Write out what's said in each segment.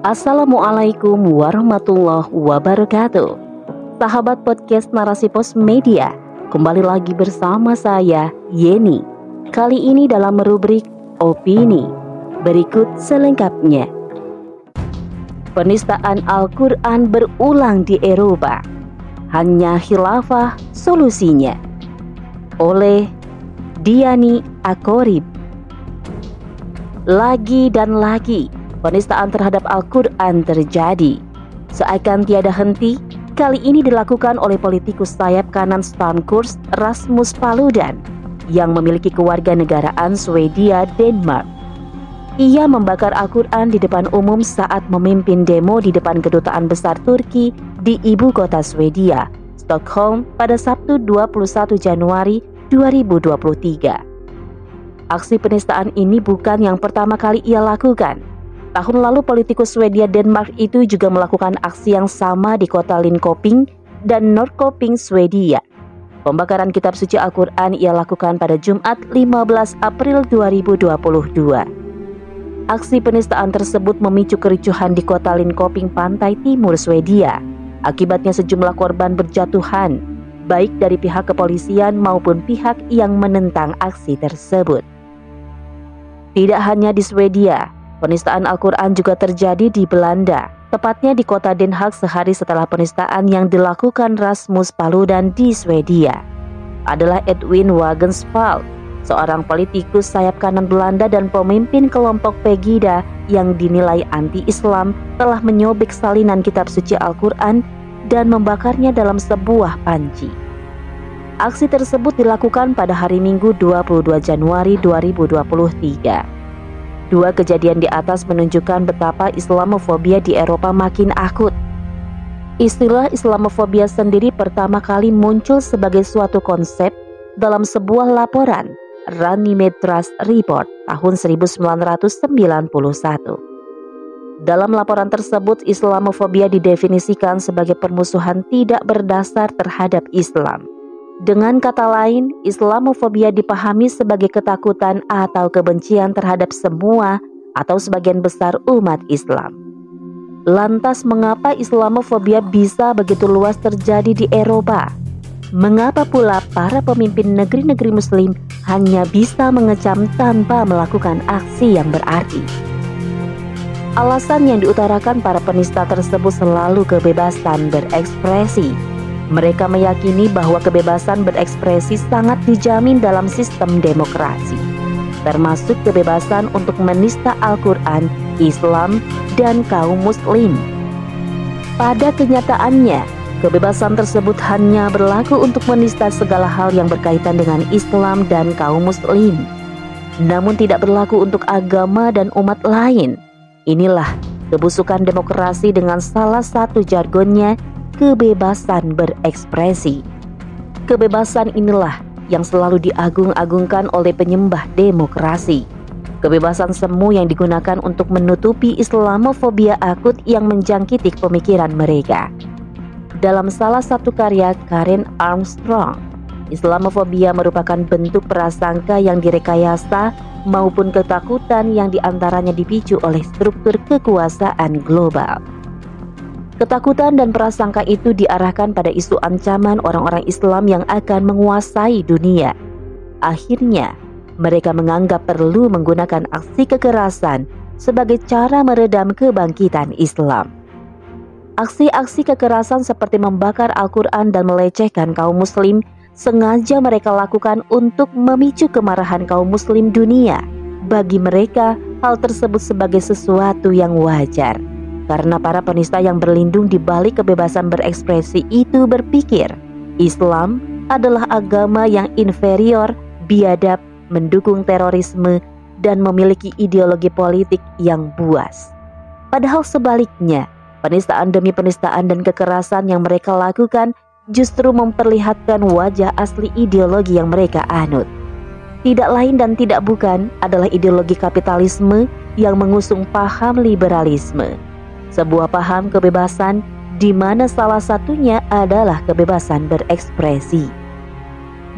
Assalamualaikum warahmatullahi wabarakatuh. Sahabat podcast Narasi Pos Media, kembali lagi bersama saya Yeni. Kali ini dalam rubrik opini. Berikut selengkapnya. Penistaan Al-Qur'an berulang di Eropa. Hanya khilafah solusinya. Oleh Diani Akorib. Lagi dan lagi penistaan terhadap Al-Quran terjadi. Seakan tiada henti, kali ini dilakukan oleh politikus sayap kanan Stankurs Rasmus Paludan yang memiliki kewarganegaraan Swedia Denmark. Ia membakar Al-Quran di depan umum saat memimpin demo di depan kedutaan besar Turki di ibu kota Swedia, Stockholm pada Sabtu 21 Januari 2023. Aksi penistaan ini bukan yang pertama kali ia lakukan. Tahun lalu politikus Swedia Denmark itu juga melakukan aksi yang sama di kota Linköping dan Norrköping, Swedia. Pembakaran kitab suci Al-Quran ia lakukan pada Jumat 15 April 2022. Aksi penistaan tersebut memicu kericuhan di kota Linköping, pantai timur Swedia. Akibatnya sejumlah korban berjatuhan, baik dari pihak kepolisian maupun pihak yang menentang aksi tersebut. Tidak hanya di Swedia, Penistaan Al-Quran juga terjadi di Belanda, tepatnya di kota Den Haag sehari setelah penistaan yang dilakukan Rasmus Paludan di Swedia. Adalah Edwin Wagenspalt, seorang politikus sayap kanan Belanda dan pemimpin kelompok Pegida yang dinilai anti-Islam telah menyobek salinan kitab suci Al-Quran dan membakarnya dalam sebuah panci. Aksi tersebut dilakukan pada hari Minggu 22 Januari 2023. Dua kejadian di atas menunjukkan betapa Islamofobia di Eropa makin akut. Istilah Islamofobia sendiri pertama kali muncul sebagai suatu konsep dalam sebuah laporan Runnymede Report tahun 1991. Dalam laporan tersebut, Islamofobia didefinisikan sebagai permusuhan tidak berdasar terhadap Islam dengan kata lain, Islamofobia dipahami sebagai ketakutan atau kebencian terhadap semua atau sebagian besar umat Islam. Lantas mengapa Islamofobia bisa begitu luas terjadi di Eropa? Mengapa pula para pemimpin negeri-negeri muslim hanya bisa mengecam tanpa melakukan aksi yang berarti? Alasan yang diutarakan para penista tersebut selalu kebebasan berekspresi mereka meyakini bahwa kebebasan berekspresi sangat dijamin dalam sistem demokrasi, termasuk kebebasan untuk menista Al-Quran, Islam, dan kaum Muslim. Pada kenyataannya, kebebasan tersebut hanya berlaku untuk menista segala hal yang berkaitan dengan Islam dan kaum Muslim, namun tidak berlaku untuk agama dan umat lain. Inilah kebusukan demokrasi dengan salah satu jargonnya kebebasan berekspresi. Kebebasan inilah yang selalu diagung-agungkan oleh penyembah demokrasi. Kebebasan semu yang digunakan untuk menutupi Islamofobia akut yang menjangkiti pemikiran mereka. Dalam salah satu karya Karen Armstrong, Islamofobia merupakan bentuk prasangka yang direkayasa maupun ketakutan yang di antaranya dipicu oleh struktur kekuasaan global. Ketakutan dan prasangka itu diarahkan pada isu ancaman orang-orang Islam yang akan menguasai dunia. Akhirnya, mereka menganggap perlu menggunakan aksi kekerasan sebagai cara meredam kebangkitan Islam. Aksi-aksi kekerasan seperti membakar Al-Quran dan melecehkan kaum Muslim sengaja mereka lakukan untuk memicu kemarahan kaum Muslim dunia. Bagi mereka, hal tersebut sebagai sesuatu yang wajar karena para penista yang berlindung di balik kebebasan berekspresi itu berpikir Islam adalah agama yang inferior, biadab, mendukung terorisme, dan memiliki ideologi politik yang buas. Padahal sebaliknya, penistaan demi penistaan dan kekerasan yang mereka lakukan justru memperlihatkan wajah asli ideologi yang mereka anut. Tidak lain dan tidak bukan adalah ideologi kapitalisme yang mengusung paham liberalisme sebuah paham kebebasan di mana salah satunya adalah kebebasan berekspresi.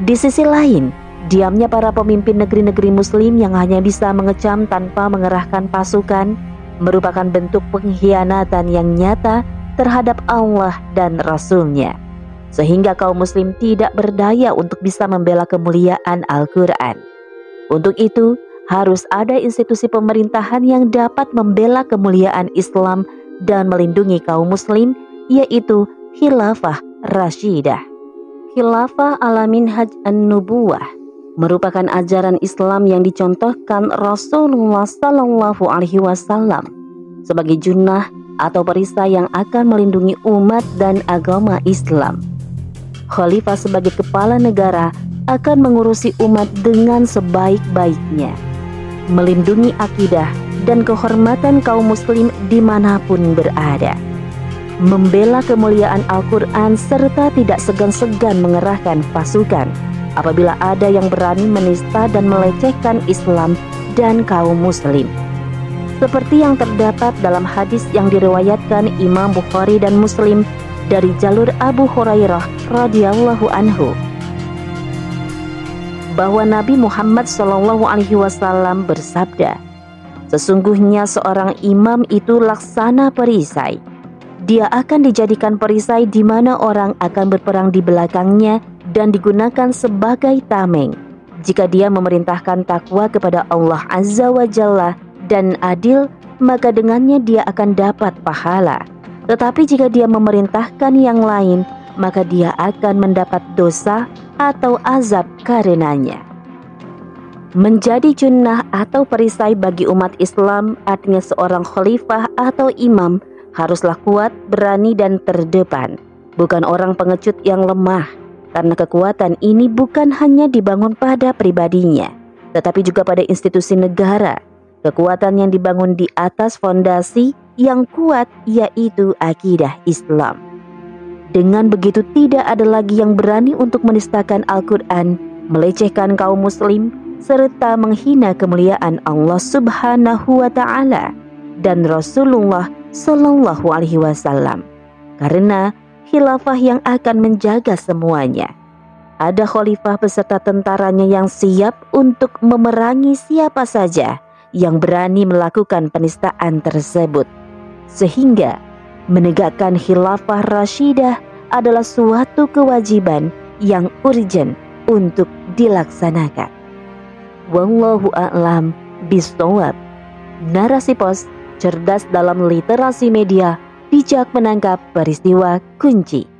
Di sisi lain, diamnya para pemimpin negeri-negeri muslim yang hanya bisa mengecam tanpa mengerahkan pasukan merupakan bentuk pengkhianatan yang nyata terhadap Allah dan Rasul-Nya, sehingga kaum muslim tidak berdaya untuk bisa membela kemuliaan Al-Quran. Untuk itu, harus ada institusi pemerintahan yang dapat membela kemuliaan Islam dan melindungi kaum muslim, yaitu Khilafah Rashidah. Khilafah alamin haj an-nubuwah merupakan ajaran Islam yang dicontohkan Rasulullah Sallallahu Alaihi Wasallam sebagai junnah atau perisai yang akan melindungi umat dan agama Islam. Khalifah sebagai kepala negara akan mengurusi umat dengan sebaik-baiknya, melindungi akidah dan kehormatan kaum muslim di mana pun berada. Membela kemuliaan Al-Quran serta tidak segan-segan mengerahkan pasukan. Apabila ada yang berani menista dan melecehkan Islam dan kaum muslim. Seperti yang terdapat dalam hadis yang diriwayatkan Imam Bukhari dan Muslim dari jalur Abu Hurairah radhiyallahu anhu. Bahwa Nabi Muhammad wasallam bersabda, "Sesungguhnya seorang imam itu laksana perisai." dia akan dijadikan perisai di mana orang akan berperang di belakangnya dan digunakan sebagai tameng. Jika dia memerintahkan takwa kepada Allah Azza wa Jalla dan adil, maka dengannya dia akan dapat pahala. Tetapi jika dia memerintahkan yang lain, maka dia akan mendapat dosa atau azab karenanya. Menjadi junnah atau perisai bagi umat Islam artinya seorang khalifah atau imam haruslah kuat, berani, dan terdepan, bukan orang pengecut yang lemah, karena kekuatan ini bukan hanya dibangun pada pribadinya, tetapi juga pada institusi negara. Kekuatan yang dibangun di atas fondasi yang kuat, yaitu akidah Islam. Dengan begitu, tidak ada lagi yang berani untuk menistakan Al-Quran, melecehkan kaum Muslim, serta menghina kemuliaan Allah Subhanahu wa Ta'ala dan Rasulullah Shallallahu Alaihi Wasallam, karena khilafah yang akan menjaga semuanya. Ada khalifah beserta tentaranya yang siap untuk memerangi siapa saja yang berani melakukan penistaan tersebut, sehingga menegakkan khilafah Rashidah adalah suatu kewajiban yang urgent untuk dilaksanakan. Wallahu a'lam bishawab. Narasi pos cerdas dalam literasi media, bijak menangkap peristiwa kunci.